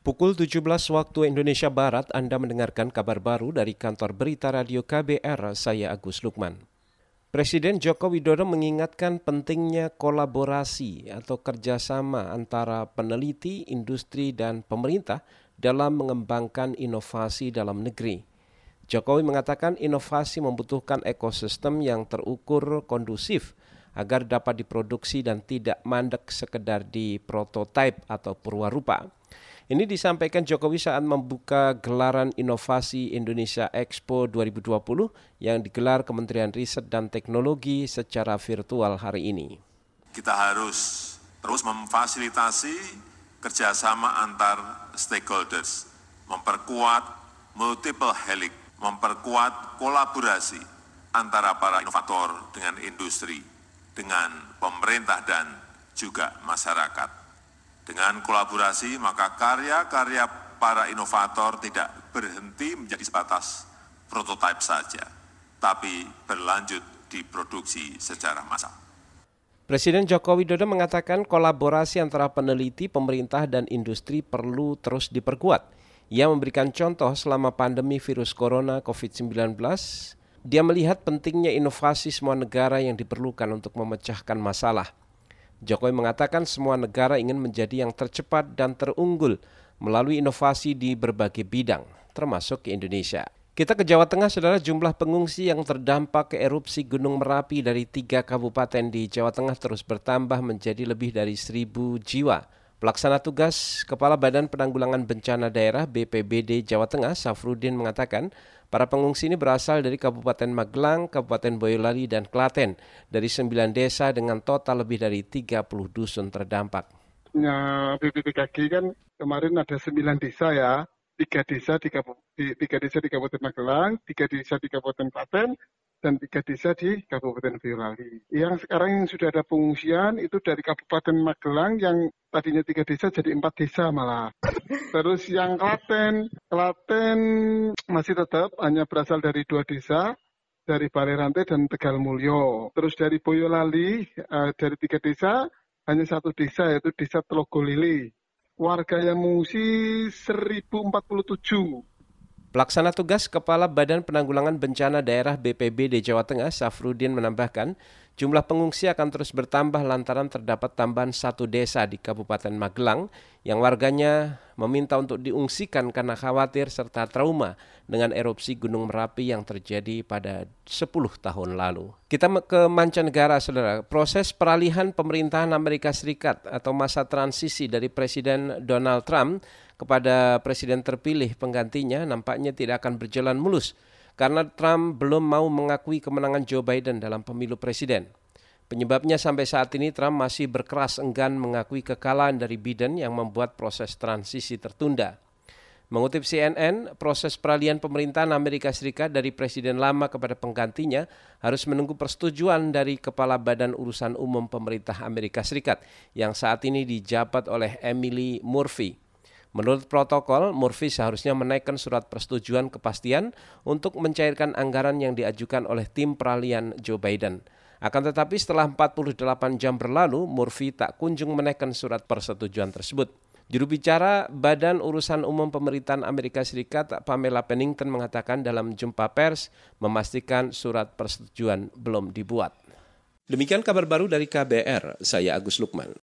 Pukul 17 waktu Indonesia Barat, Anda mendengarkan kabar baru dari kantor berita radio KBR, saya Agus Lukman. Presiden Joko Widodo mengingatkan pentingnya kolaborasi atau kerjasama antara peneliti, industri, dan pemerintah dalam mengembangkan inovasi dalam negeri. Jokowi mengatakan inovasi membutuhkan ekosistem yang terukur kondusif agar dapat diproduksi dan tidak mandek sekedar di prototipe atau purwarupa. Ini disampaikan Jokowi saat membuka gelaran inovasi Indonesia Expo 2020 yang digelar Kementerian Riset dan Teknologi secara virtual hari ini. Kita harus terus memfasilitasi kerjasama antar stakeholders, memperkuat multiple helix, memperkuat kolaborasi antara para inovator dengan industri, dengan pemerintah dan juga masyarakat dengan kolaborasi, maka karya-karya para inovator tidak berhenti menjadi sebatas prototipe saja, tapi berlanjut diproduksi secara massal. Presiden Joko Widodo mengatakan kolaborasi antara peneliti, pemerintah, dan industri perlu terus diperkuat. Ia memberikan contoh selama pandemi virus corona COVID-19, dia melihat pentingnya inovasi semua negara yang diperlukan untuk memecahkan masalah. Jokowi mengatakan semua negara ingin menjadi yang tercepat dan terunggul melalui inovasi di berbagai bidang, termasuk Indonesia. Kita ke Jawa Tengah, saudara, jumlah pengungsi yang terdampak ke erupsi Gunung Merapi dari tiga kabupaten di Jawa Tengah terus bertambah menjadi lebih dari seribu jiwa. Pelaksana tugas Kepala Badan Penanggulangan Bencana Daerah BPBD Jawa Tengah, Safrudin mengatakan, para pengungsi ini berasal dari Kabupaten Magelang, Kabupaten Boyolali, dan Klaten, dari sembilan desa dengan total lebih dari 30 dusun terdampak. Ya, BPBKG kan kemarin ada sembilan desa ya, tiga desa di, tiga desa di Kabupaten Magelang, tiga desa di Kabupaten Klaten, dan tiga desa di Kabupaten Boyolali. Yang sekarang yang sudah ada pengungsian itu dari Kabupaten Magelang yang tadinya tiga desa jadi empat desa malah. Terus yang Klaten, Klaten masih tetap hanya berasal dari dua desa, dari Rantai dan Tegal Mulyo. Terus dari Boyolali, uh, dari tiga desa, hanya satu desa yaitu desa Telogolili. Warga yang mengungsi 1047 Pelaksana tugas Kepala Badan Penanggulangan Bencana Daerah BPBD Jawa Tengah, Safrudin menambahkan, jumlah pengungsi akan terus bertambah lantaran terdapat tambahan satu desa di Kabupaten Magelang yang warganya meminta untuk diungsikan karena khawatir serta trauma dengan erupsi Gunung Merapi yang terjadi pada 10 tahun lalu. Kita ke mancanegara, saudara. Proses peralihan pemerintahan Amerika Serikat atau masa transisi dari Presiden Donald Trump kepada presiden terpilih penggantinya nampaknya tidak akan berjalan mulus karena Trump belum mau mengakui kemenangan Joe Biden dalam pemilu presiden. Penyebabnya sampai saat ini Trump masih berkeras enggan mengakui kekalahan dari Biden yang membuat proses transisi tertunda. Mengutip CNN, proses peralihan pemerintahan Amerika Serikat dari presiden lama kepada penggantinya harus menunggu persetujuan dari Kepala Badan Urusan Umum Pemerintah Amerika Serikat yang saat ini dijabat oleh Emily Murphy. Menurut protokol, Murphy seharusnya menaikkan surat persetujuan kepastian untuk mencairkan anggaran yang diajukan oleh tim peralihan Joe Biden. Akan tetapi setelah 48 jam berlalu, Murphy tak kunjung menaikkan surat persetujuan tersebut. Juru bicara Badan Urusan Umum Pemerintahan Amerika Serikat Pamela Pennington mengatakan dalam jumpa pers memastikan surat persetujuan belum dibuat. Demikian kabar baru dari KBR, saya Agus Lukman.